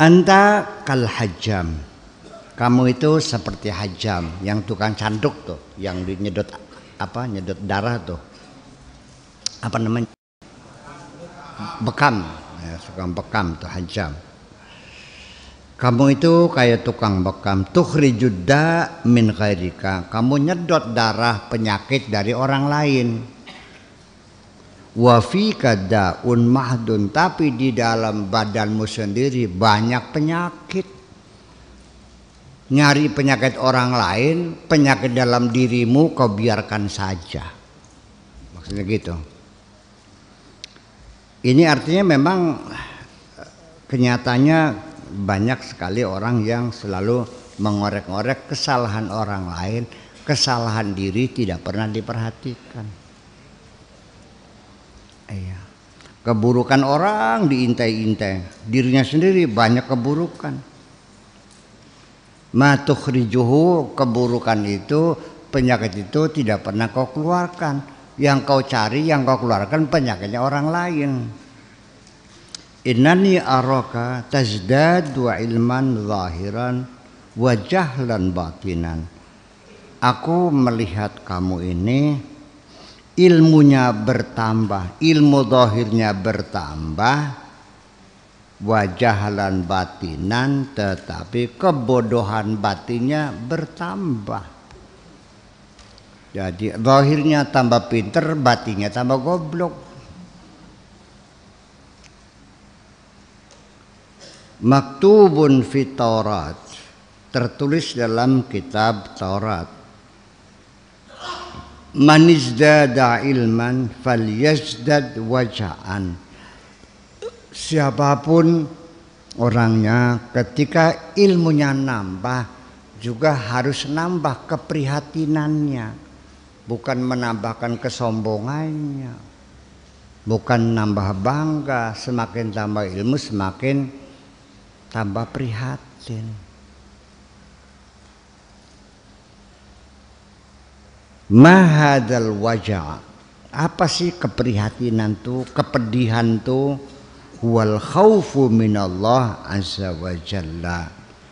Anta kal hajam. Kamu itu seperti hajam yang tukang canduk tuh, yang nyedot apa? Nyedot darah tuh. Apa namanya? Bekam. Ya, tukang bekam tuh hajam. Kamu itu kayak tukang bekam. Tukhrijudda min ghairika. Kamu nyedot darah penyakit dari orang lain wa fika daun mahdun. Tapi di dalam badanmu sendiri banyak penyakit. Nyari penyakit orang lain penyakit dalam dirimu kau biarkan saja. Maksudnya gitu. Ini artinya memang kenyataannya banyak sekali orang yang selalu mengorek-ngorek kesalahan orang lain. Kesalahan diri tidak pernah diperhatikan Iya. Keburukan orang diintai-intai, dirinya sendiri banyak keburukan. Matukhrijuhu keburukan itu, penyakit itu tidak pernah kau keluarkan. Yang kau cari, yang kau keluarkan penyakitnya orang lain. Innani araka tazdad wa ilman zahiran wa jahlan batinan. Aku melihat kamu ini ilmunya bertambah, ilmu dohirnya bertambah, wajahalan batinan tetapi kebodohan batinnya bertambah. Jadi dohirnya tambah pinter, batinnya tambah goblok. Maktubun fitorat tertulis dalam kitab Taurat man izdada ilman falyazdad waja'an siapa pun orangnya ketika ilmunya nambah juga harus nambah keprihatinannya. Bukan menambahkan kesombongannya. Bukan nambah bangga semakin tambah ilmu semakin tambah prihatin mahadal wajah apa sih keprihatinan tuh kepedihan tuh wal khaufu minallah azza wa jalla.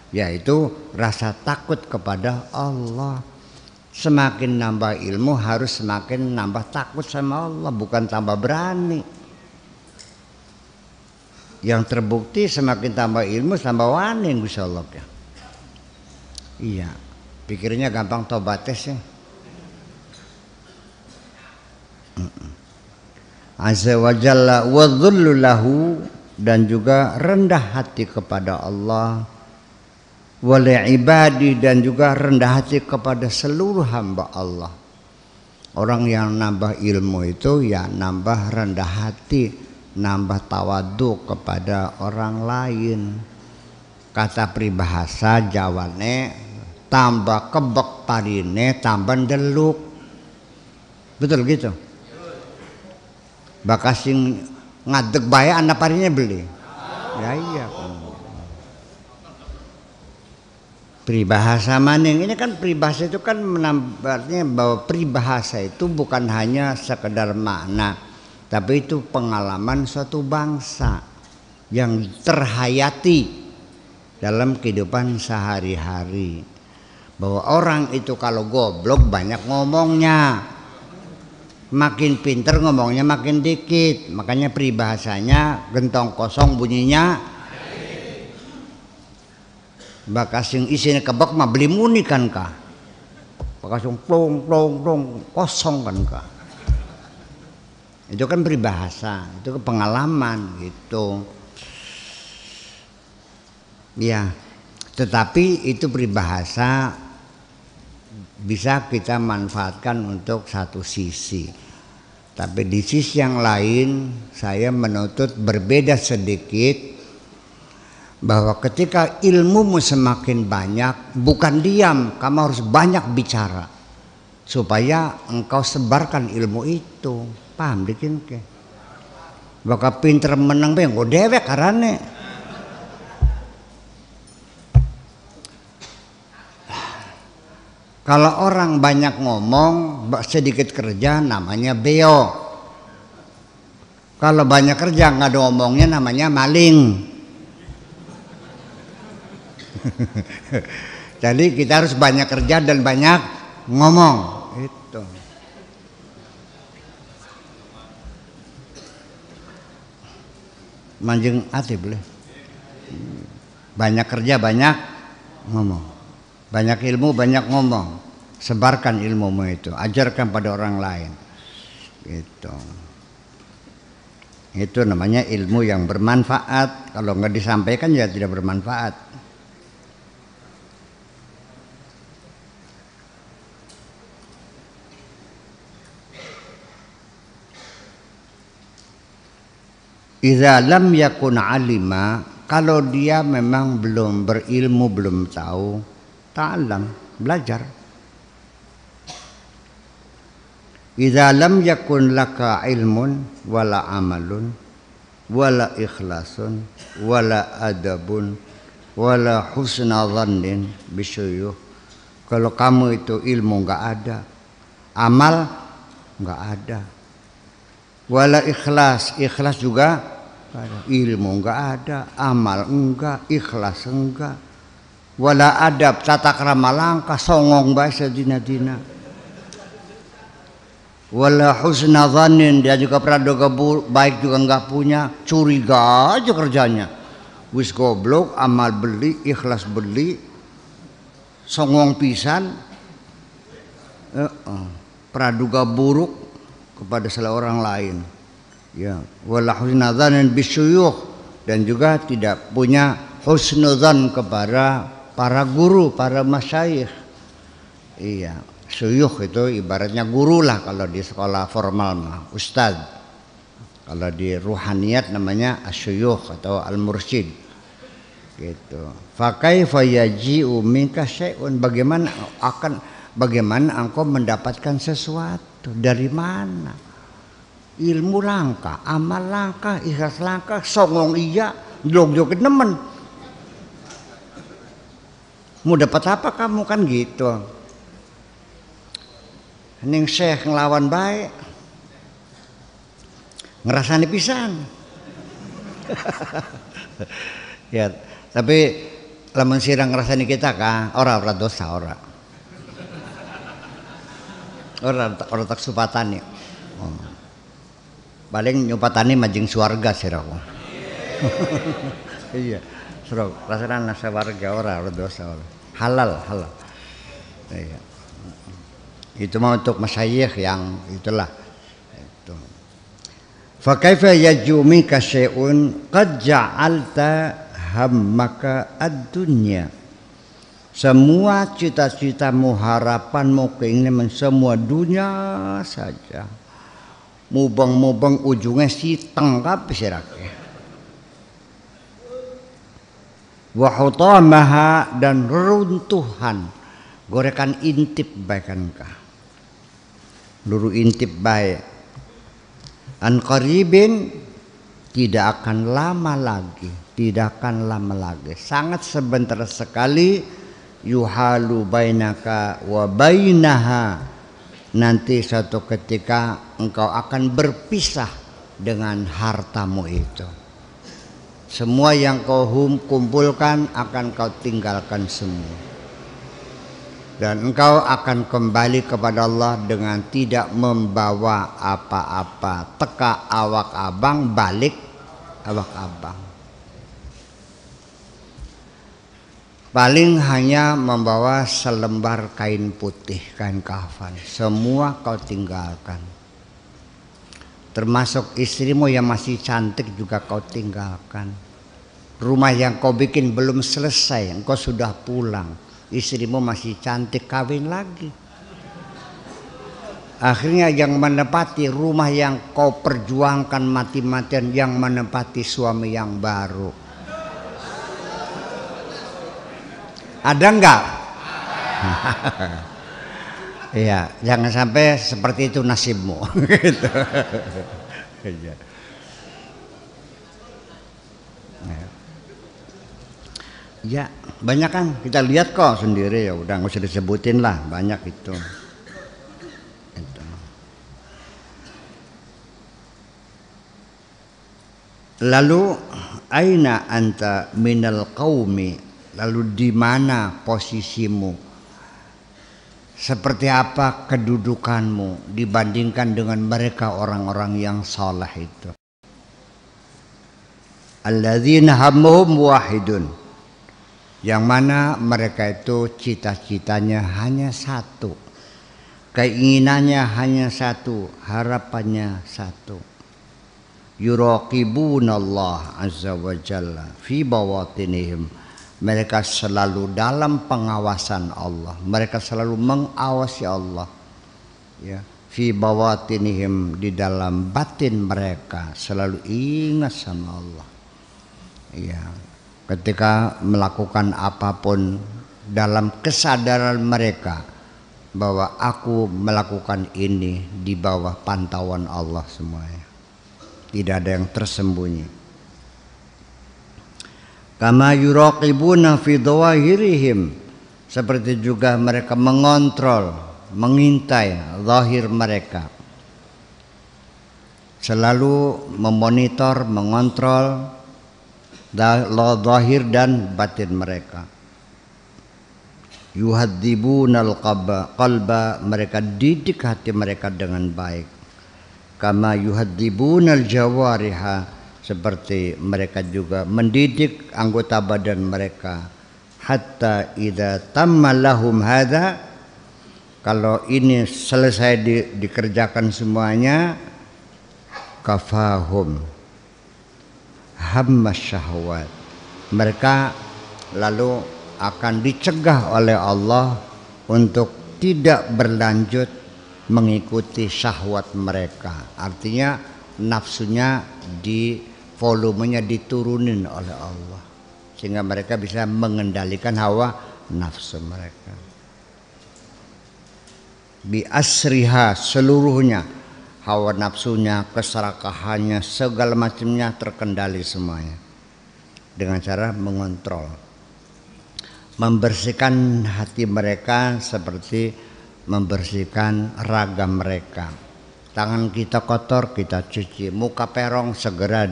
Yaitu rasa takut kepada Allah. Semakin nambah ilmu harus semakin nambah takut sama Allah bukan tambah berani. Yang terbukti semakin tambah ilmu tambah wani Allah. Ya iya pikirnya gampang tobates ya Azza wa jalla wa lahu dan juga rendah hati kepada Allah. Wali ibadi dan juga rendah hati kepada seluruh hamba Allah. Orang yang nambah ilmu itu ya nambah rendah hati nambah tawadu kepada orang lain. Kata pribahasa jawane tambah kebek parine tambah deluk betul gitu bakas sing ngadeg bae anak parinya beli. Ya iya. Pribahasa maning. Ini kan pribahasa itu kan menambahnya bahwa pribahasa itu bukan hanya sekedar makna tapi itu pengalaman suatu bangsa yang terhayati dalam kehidupan sehari-hari. Bahwa orang itu kalau goblok banyak ngomongnya makin pinter ngomongnya makin dikit. Makanya peribahasanya gentong kosong bunyinya. Bakas yang isinya kebak mah beli muni kan kah bakas yang plong plong plong kosong kan kah itu kan peribahasa itu pengalaman gitu. Ya tetapi itu peribahasa bisa kita manfaatkan untuk satu sisi. Tapi di sisi yang lain saya menuntut berbeda sedikit bahwa ketika ilmumu semakin banyak bukan diam, kamu harus banyak bicara supaya engkau sebarkan ilmu itu. Paham bikin ke? Bakal pinter menang be, gue dewek karane Kalau orang banyak ngomong, sedikit kerja namanya beo. Kalau banyak kerja nggak ada ngomongnya namanya maling. Jadi kita harus banyak kerja dan banyak ngomong. Itu. Manjeng hati boleh. Banyak kerja banyak ngomong. Banyak ilmu banyak ngomong. Sebarkan ilmumu itu, ajarkan pada orang lain. Gitu. Itu namanya ilmu yang bermanfaat. Kalau nggak disampaikan ya tidak bermanfaat. Iza lam yakun alima kalau dia memang belum berilmu belum tahu ta'alam belajar. Iza lam yakun laka ilmun wala amalun wala ikhlasun wala adabun wala husna dhannin bisyuyuh. Kalau kamu itu ilmu enggak ada amal enggak ada wala ikhlas ikhlas juga ada. ilmu enggak ada amal enggak ikhlas enggak wala adab tata krama langkah songong bahasa dina-dina. Wala husna dhanin dia juga praduga baik juga enggak punya curiga aja kerjanya. Wis goblok amal beli ikhlas beli songong pisan. Uh, uh, praduga buruk kepada salah orang lain. Ya wala husnadzan bisyuyukh dan juga tidak punya husnudzan kepada para guru para masyayikh iya syuyukh itu ibaratnya guru lah kalau di sekolah formal mah ustaz kalau di ruhaniyat namanya asyuyukh atau al-mursyid. Gitu. Fakaifa yaji'u minka syai'un? Bagaimana akan bagaimana engkau mendapatkan sesuatu? Dari mana? Ilmu langka, amal langka, ikhlas langka, songong iya, jog-jog nemen. Mau dapat apa kamu kan gitu. Ning syekh ngelawan baik. Ngerasani pisan. ya, tapi lamun sirang ngerasani kita kan, ora ora dosa ora orang orang tak supatani oh. paling nyupatani majeng suarga siraku iya serok rasanya nasa warga orang orang dosa orang halal halal. Iya. Itu mau untuk masyayikh yang itulah. Itu. Fakaifa yajumi kasyai'un qad ja'alta hammaka ad-dunya. Semua cita-citamu, harapanmu, keinginan semua dunia saja. Mubang-mubang ujungnya si tengkap sirake. Wahutamaha dan runtuhan. Gorekan intip baikan kah. Luru intip baik. An qaribin tidak akan lama lagi. Tidak akan lama lagi. Sangat sebentar sekali yuhalu bainaka wa bainaha nanti suatu ketika engkau akan berpisah dengan hartamu itu semua yang kau hum, kumpulkan akan kau tinggalkan semua dan engkau akan kembali kepada Allah dengan tidak membawa apa-apa teka awak abang balik awak abang paling hanya membawa selembar kain putih, kain kafan. Semua kau tinggalkan. Termasuk istrimu yang masih cantik juga kau tinggalkan. Rumah yang kau bikin belum selesai, engkau sudah pulang. Istrimu masih cantik, kawin lagi. Akhirnya yang menepati rumah yang kau perjuangkan mati-matian yang menepati suami yang baru Ada enggak? Iya, jangan sampai seperti itu nasibmu. gitu. Iya. Ya, banyak kan kita lihat kok sendiri ya udah nggak usah disebutin lah banyak itu. itu. Lalu aina anta minal qaumi lalu di mana posisimu seperti apa kedudukanmu dibandingkan dengan mereka orang-orang yang saleh itu? Alladzina hammuhum wahidun. Yang mana mereka itu cita-citanya hanya satu. Keinginannya hanya satu harapannya satu. Yuraqibunallah azza wa jalla fi bawatinihim mereka selalu dalam pengawasan Allah. Mereka selalu mengawasi Allah. Ya fi bawatinihim di dalam batin mereka selalu ingat sama Allah. Ya ketika melakukan apa pun dalam kesadaran mereka bahwa aku melakukan ini di bawah pantauan Allah semuanya. Tidak ada yang tersembunyi kama yuraqibuna fi dhawahirihim. Seperti juga mereka mengontrol mengintai zahir mereka. Selalu memonitor mengontrol zahir dan batin mereka. Yuhadzibunal qalba mereka didik hati mereka dengan baik. Kama yuhadzibunal jawariha seperti mereka juga mendidik anggota badan mereka. Hatta idza tamma lahum hadza kalau ini selesai di, dikerjakan semuanya kafahum. Hamma syahwat. Mereka lalu akan dicegah oleh Allah untuk tidak berlanjut mengikuti syahwat mereka. Artinya nafsunya di volumenya diturunin oleh Allah. Sehingga mereka bisa mengendalikan hawa nafsu mereka. Bi asriha seluruhnya. Hawa nafsunya, keserakahannya, segala macamnya terkendali semuanya. Dengan cara mengontrol. Membersihkan hati mereka seperti membersihkan raga mereka. Tangan kita kotor kita cuci, muka perong segera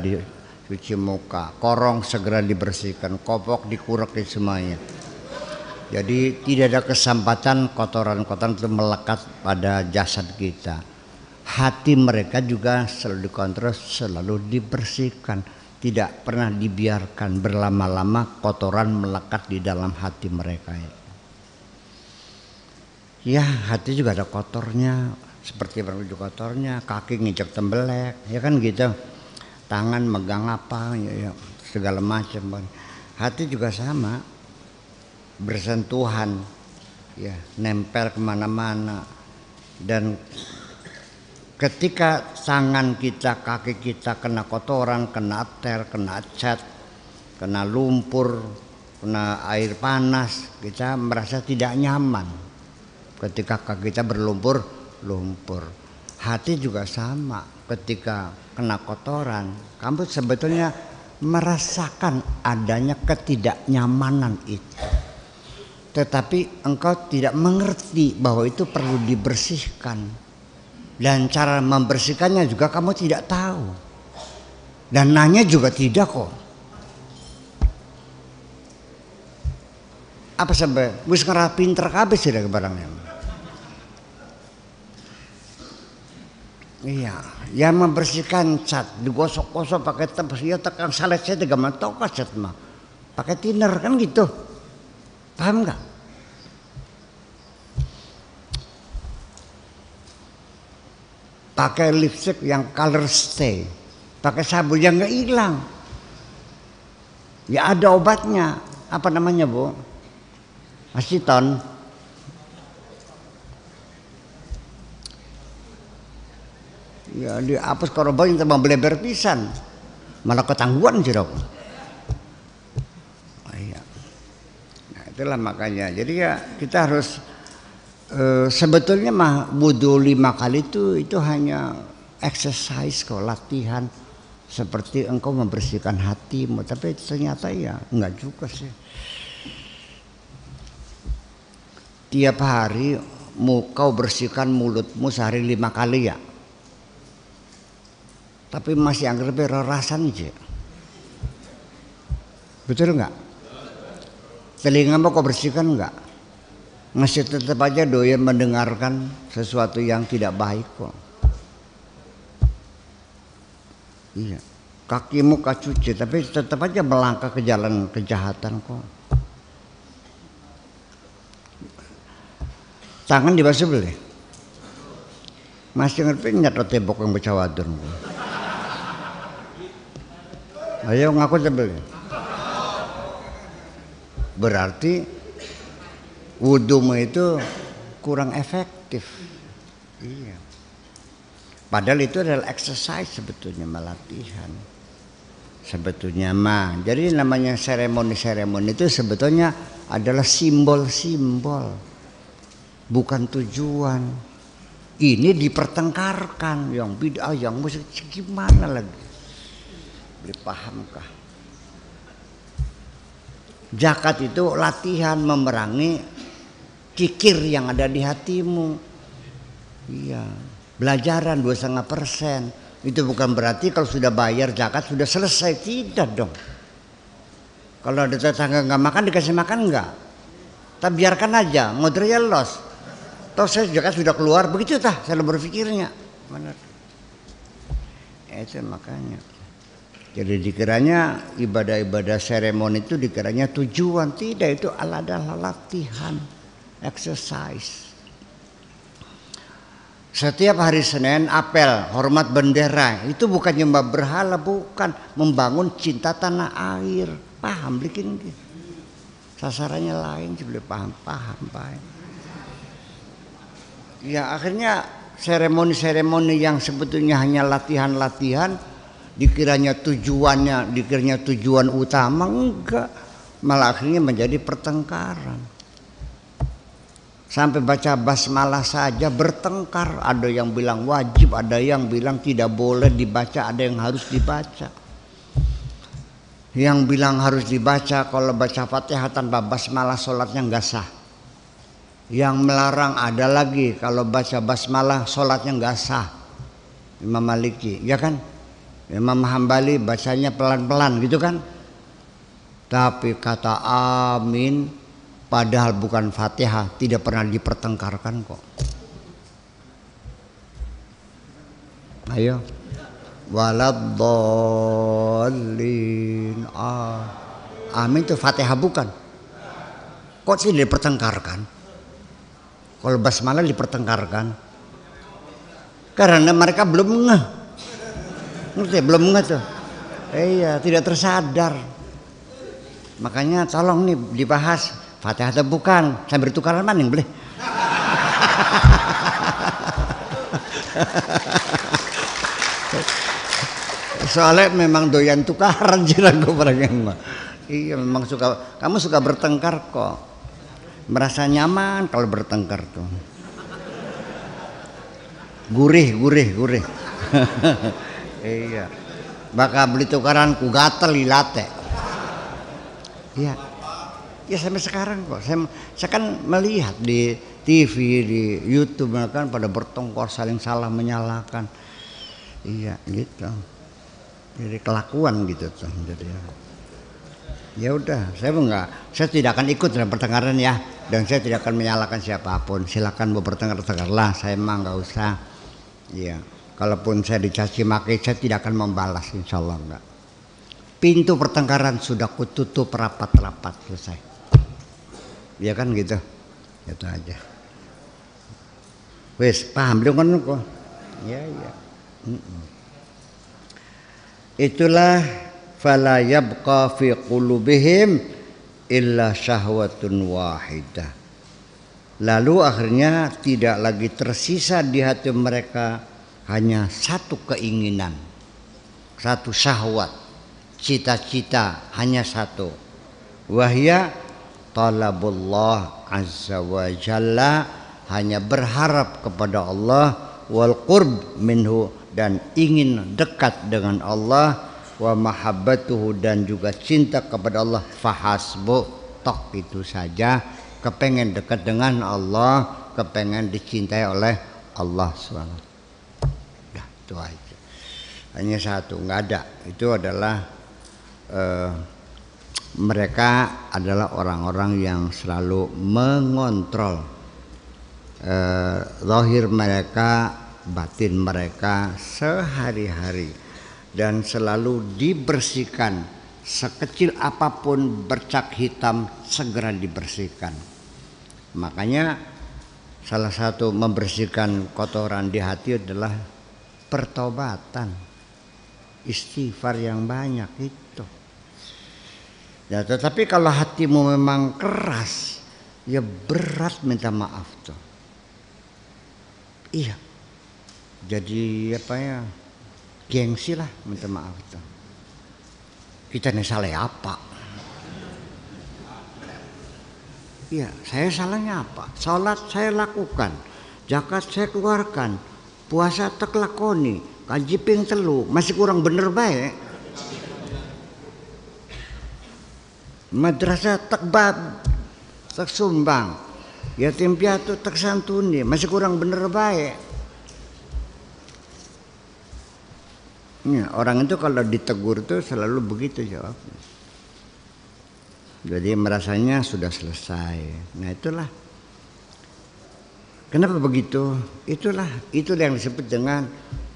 dicuci muka, korong segera dibersihkan, kopok dikurek semuanya. Jadi tidak ada kesempatan kotoran-kotoran itu melekat pada jasad kita. Hati mereka juga selalu dikontrol, selalu dibersihkan. Tidak pernah dibiarkan berlama-lama kotoran melekat di dalam hati mereka ya hati juga ada kotornya seperti baju kotornya kaki nginjek tembelek ya kan gitu tangan megang apa ya, ya segala macam. Hati juga sama. Bersentuhan ya nempel ke mana-mana. Dan ketika tangan kita kaki kita kena kotoran kena ter kena cat kena lumpur kena air panas kita merasa tidak nyaman. Ketika kaki kita berlumpur lumpur. Hati juga sama ketika kena kotoran. Kamu sebetulnya merasakan adanya ketidaknyamanan itu. Tetapi engkau tidak mengerti bahwa itu perlu dibersihkan. Dan cara membersihkannya juga kamu tidak tahu. Dan nanya juga tidak kok. Apa sampai wis ngerapin terkabis tidak barangnya? Iya, yang membersihkan cat digosok-gosok pakai tebas ya tekan salet saya tiga mantau cat mah. Pakai thinner kan gitu. Paham nggak? Pakai lipstick yang color stay. Pakai sabun yang nggak hilang. Ya ada obatnya. Apa namanya, Bu? Asiton. Ya dihapus korban yang terbang beleber pisan. Malah ketangguhan dok oh, iya. nah itulah makanya. Jadi ya kita harus e, sebetulnya mah wudhu lima kali itu itu hanya exercise kok latihan. Seperti engkau membersihkan hatimu. Tapi ternyata ya enggak juga sih. Tiap hari mau kau bersihkan mulutmu sehari lima kali ya tapi masih anggap rerasan aja. Betul nggak? telingamu kau bersihkan enggak masih tetap aja doyan mendengarkan sesuatu yang tidak baik kok. Iya. Kakimu kacuci tapi tetap aja melangkah ke jalan kejahatan kok. Tangan dibasuh boleh masih ngerti nyat tembok yang baca wadon ayo ngaku sebelum berarti wudhumu itu kurang efektif. Iya. Padahal itu adalah exercise sebetulnya melatihan. Sebetulnya mah jadi namanya seremoni-seremoni itu sebetulnya adalah simbol-simbol bukan tujuan. Ini dipertengkarkan yang bid'ah yang musik gimana lagi boleh pahamkah Zakat itu latihan memerangi kikir yang ada di hatimu. Iya, belajaran dua setengah persen. Itu bukan berarti kalau sudah bayar zakat sudah selesai tidak dong. Kalau ada tetangga nggak makan dikasih makan nggak? Tapi biarkan aja, modalnya los. Toh saya zakat sudah keluar, begitu tah saya berpikirnya. Benar. Itu makanya. Jadi dikiranya ibadah-ibadah seremoni itu dikiranya tujuan. Tidak itu adalah latihan, exercise. Setiap hari Senin apel hormat bendera. Itu bukan nyembah berhala bukan. Membangun cinta tanah air. Paham bikin gitu. sasarannya lain boleh paham paham paham. Ya akhirnya seremoni-seremoni yang sebetulnya hanya latihan-latihan dikiranya tujuannya dikiranya tujuan utama enggak. Malah akhirnya menjadi pertengkaran. Sampai baca basmalah saja bertengkar. Ada yang bilang wajib ada yang bilang tidak boleh dibaca ada yang harus dibaca. Yang bilang harus dibaca kalau baca fatihah tanpa basmalah sholatnya enggak sah. Yang melarang ada lagi kalau baca basmalah sholatnya enggak sah. Imam Maliki ya kan Imam Hambali bacanya pelan-pelan gitu kan? Tapi kata amin padahal bukan fatihah tidak pernah dipertengkarkan kok. Ayo. Waladhalin ah. amin itu fatihah bukan? Kok sih dipertengkarkan? Kalau basmalah dipertengkarkan. Karena mereka belum ngeh ngerti belum ngerti iya tidak tersadar. Makanya tolong nih dibahas. Fatihah atau bukan? Saya bertukaran maning boleh? Soalnya memang doyan tukaran jirago barang iya memang suka kamu suka bertengkar kok. Merasa nyaman kalau bertengkar tuh. Gurih gurih gurih iya. Bakal beli tukaran ku gatel ilate iya. Ya sampai sekarang kok. Saya, saya kan melihat di TV di YouTube kan pada bertengkar saling salah menyalahkan. Iya gitu. Jadi kelakuan gitu tuh jadi ya. Udah saya enggak saya tidak akan ikut dalam pertengkaran ya. Dan saya tidak akan menyalahkan siapa pun. Silakan mau bertengkar tengkarlah saya emang nggak usah. Iya Kalaupun saya dicaci maki, saya tidak akan membalas, insya Allah enggak. Pintu pertengkaran sudah kututup rapat-rapat selesai. Ya kan gitu, itu aja. Wes paham dong kan kok? Ya ya. Itulah fala yabqa fi qulubihim illa syahwatun wahidah. Lalu akhirnya tidak lagi tersisa di hati mereka hanya satu keinginan, satu syahwat, cita-cita hanya satu. Wahya talabullah azza wa jalla hanya berharap kepada Allah wal qurb minhu dan ingin dekat dengan Allah wa mahabbatuhu dan juga cinta kepada Allah fahasbu tok itu saja kepengen dekat dengan Allah kepengen dicintai oleh Allah SWT itu aja. Hanya satu nggak ada. Itu adalah uh, mereka adalah orang-orang yang selalu mengontrol eh, mereka, batin mereka sehari-hari dan selalu dibersihkan. Sekecil apa pun bercak hitam segera dibersihkan. Makanya salah satu membersihkan kotoran di hati adalah pertobatan, istighfar yang banyak itu. Ya, tetapi kalau hatimu memang keras, ya berat minta maaf tuh. Iya. Jadi apa ya? Gengsi lah minta maaf tuh. Kita nih salah apa? Iya, saya salahnya apa? Salat saya lakukan, zakat saya keluarkan, puasa tak lakoni, kaji ping telu, masih kurang bener baik. madrasah takbab tak sumbang. Yatim piatu tak santuni masih kurang bener baik ya, orang itu kalau ditegur tuh selalu begitu jawabnya. Jadi merasanya sudah selesai. Nah itulah kenapa begitu itulah itu yang disebut dengan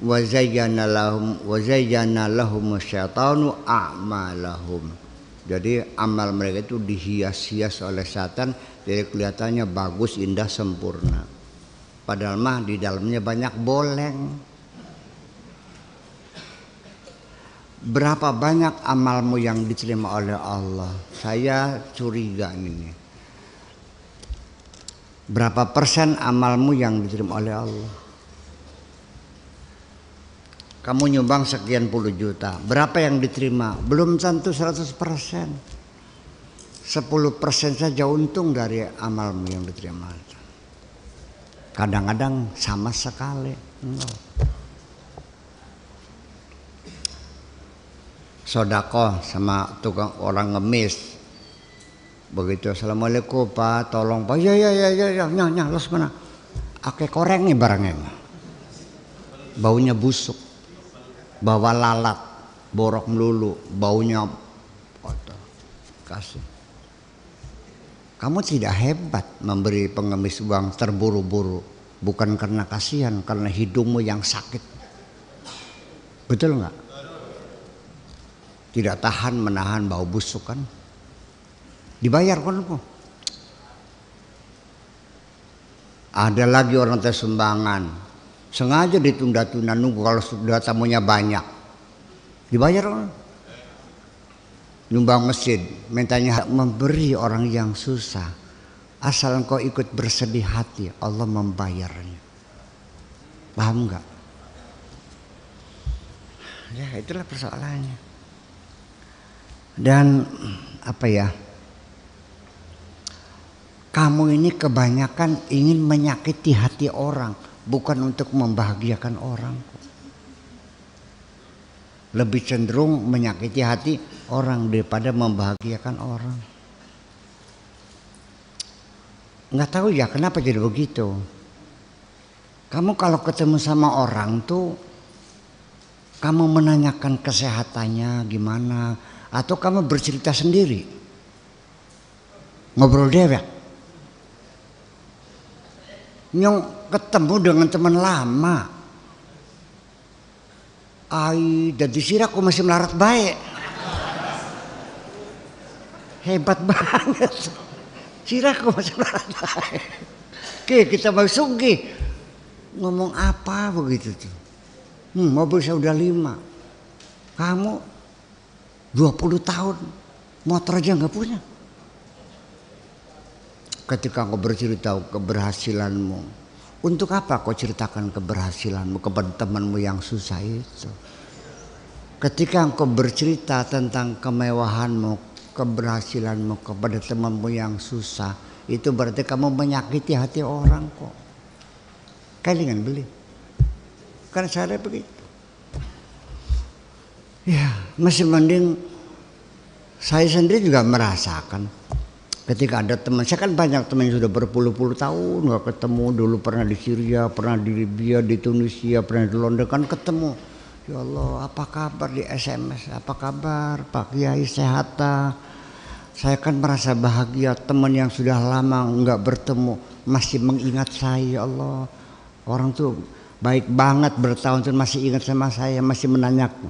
wazayyana lahum wazayyana lahum syaitanu a'malahum jadi amal mereka itu dihias-hias oleh setan jadi kelihatannya bagus, indah, sempurna. Padahal mah di dalamnya banyak boleng. Berapa banyak amalmu yang diterima oleh Allah? Saya curiga ini. Berapa persen amalmu yang diterima oleh Allah? kamu nyumbang sekian puluh juta. Berapa yang diterima? Belum tentu 100 persen. 10 persen saja untung dari amalmu yang diterima. Kadang-kadang sama sekali. No. sodako sama tukang orang ngemis begitu assalamualaikum pak tolong pak. Ya ya ya ya ya nyah nyah los mana. Ake koreng nih barangnya. Baunya busuk bawa lalat borok melulu baunya kotor kasih. Kamu tidak hebat memberi pengemis uang terburu-buru bukan karena kasihan karena hidungmu yang sakit. Betul nggak? Tidak tahan menahan bau busuk kan dibayar kan ada lagi orang tersumbangan sengaja ditunda-tunda nunggu kalau sudah tamunya banyak. Dibayar nyumbang masjid mintanya memberi orang yang susah. Asal engkau ikut bersedih hati Allah membayarnya. Paham nggak? Ya itulah persoalannya. Dan apa ya kamu ini kebanyakan ingin menyakiti hati orang bukan untuk membahagiakan orang. Lebih cenderung menyakiti hati orang daripada membahagiakan orang. Nggak tahu ya kenapa jadi begitu. Kamu kalau ketemu sama orang tuh kamu menanyakan kesehatannya gimana atau kamu bercerita sendiri. Ngobrol dewek. Nyong ketemu dengan teman lama. Ai dan disira aku masih melarat baik. Hebat banget. Siraku masih melarat baik. Oke kita mau sugi. Ngomong apa begitu tuh. Hmm, mobil saya udah lima. Kamu 20 tahun motor aja nggak punya. Ketika kau bercerita keberhasilanmu, untuk apa kau ceritakan keberhasilanmu kepada temanmu yang susah itu? Ketika engkau bercerita tentang kemewahanmu, keberhasilanmu kepada temanmu yang susah, itu berarti kamu menyakiti hati orang kok. Kalian beli. Kan saya begitu. Ya, masih mending saya sendiri juga merasakan ketika ada teman saya kan banyak teman yang sudah berpuluh-puluh tahun nggak ketemu. Dulu pernah di Syria pernah di Libya di Tunisia pernah di London kan ketemu. Ya Allah apa kabar di SMS apa kabar? Pak Kiai sehat saya kan merasa bahagia teman yang sudah lama nggak bertemu masih mengingat saya ya Allah. Orang tuh baik banget bertahun-tahun masih ingat sama saya masih menanyaku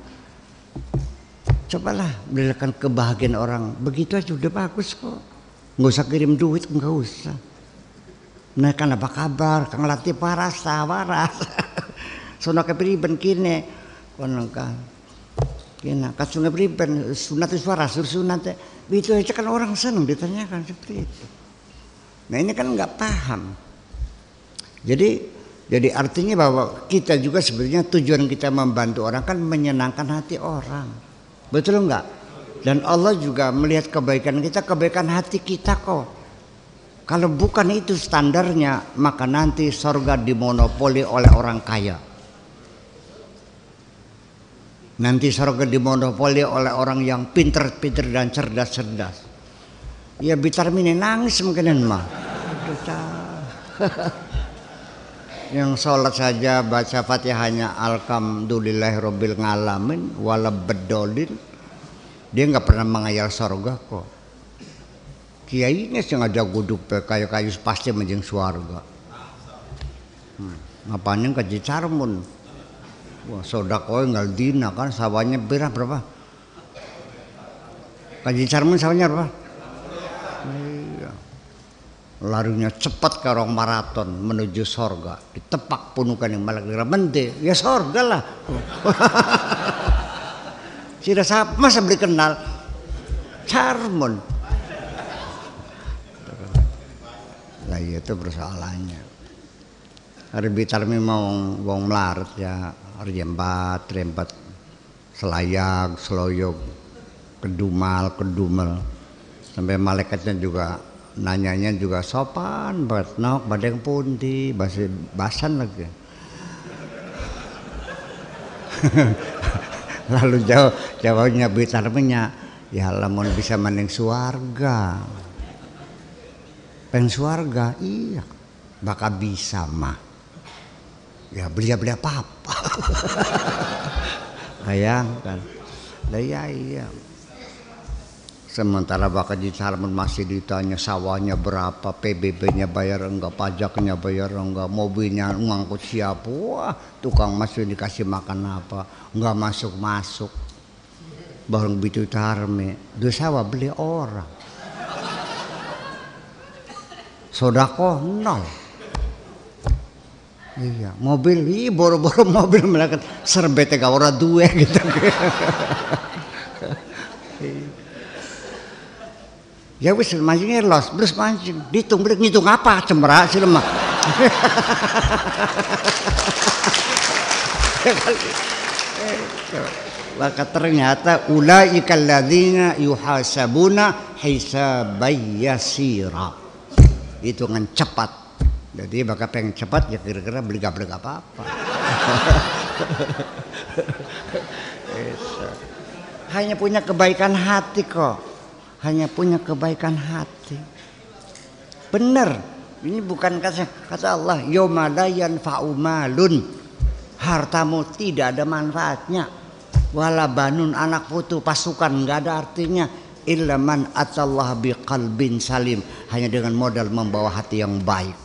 cobalah berikan kebahagiaan orang. Begitu aja udah bagus kok nggak usah kirim duit nggak usah. Nah kan apa kabar? Kang latih paras waras sono kepriben kini kono kan kena kasungai priben. Sunat suara sur sunat itu aja kan orang senang ditanyakan seperti itu. Nah ini kan nggak paham. Jadi jadi artinya bahwa kita juga sebenarnya tujuan kita membantu orang kan menyenangkan hati orang. Betul enggak dan Allah juga melihat kebaikan kita kebaikan hati kita kok kalau bukan itu standarnya maka nanti sorga dimonopoli oleh orang kaya Nanti surga dimonopoli oleh orang yang pinter-pinter dan cerdas-cerdas. Ya bitar mini nangis mungkin mah. yang sholat saja baca fatihahnya alhamdulillah robbil ngalamin wala dia nggak pernah mengayal sorga kok kiai ini sengaja guduk kayu-kayu pasti menjeng suarga hmm. ngapain kaji carmun Wah, sodako nggak dina kan sawahnya berapa berapa? Kaji Carmen sawahnya berapa? Iya. Larinya cepat ke orang maraton menuju sorga. Ditepak punukan yang malah kira. Ya sorga lah. Sudah siapa masa beli kenal? Charmon. Nah itu persoalannya. Bitarmi mau wong melarat ya rembat rembat selayag seloyog kedumal kedumel sampai malaikatnya juga nanyanya juga sopan banget nok badeng punti bahasa basan lagi lalu jawab jawabnya bitarmenya ya lamun bisa mending suarga. Pengen suarga iya. Bakal bisa mah. Ya beli beli apa apa bayangkan. Lah ya iya sementara bakal di Salman masih ditanya sawahnya berapa PBB-nya bayar enggak pajaknya bayar enggak mobilnya ngangkut siapa wah tukang masuk dikasih makan apa enggak masuk masuk baru begitu tarme dua sawah beli orang. Sodako nol. Iya, mobil, iya boro-boro mobil melakukan serbete gak orang dua gitu. ya wis mancingnya los, terus mancing, dihitung beli ngitung apa cemera sih lemah. Maka ternyata ulaika alladzina yuhasabuna hisabayyasira. Hitungan cepat jadi bakal pengen cepat ya kira-kira beli apa-apa. Hanya punya kebaikan hati kok. Hanya punya kebaikan hati. Benar. Ini bukan kata kata Allah, yomadayan faumalun. Hartamu tidak ada manfaatnya. Wala banun anak putu pasukan nggak ada artinya illa man atallah biqalbin salim hanya dengan modal membawa hati yang baik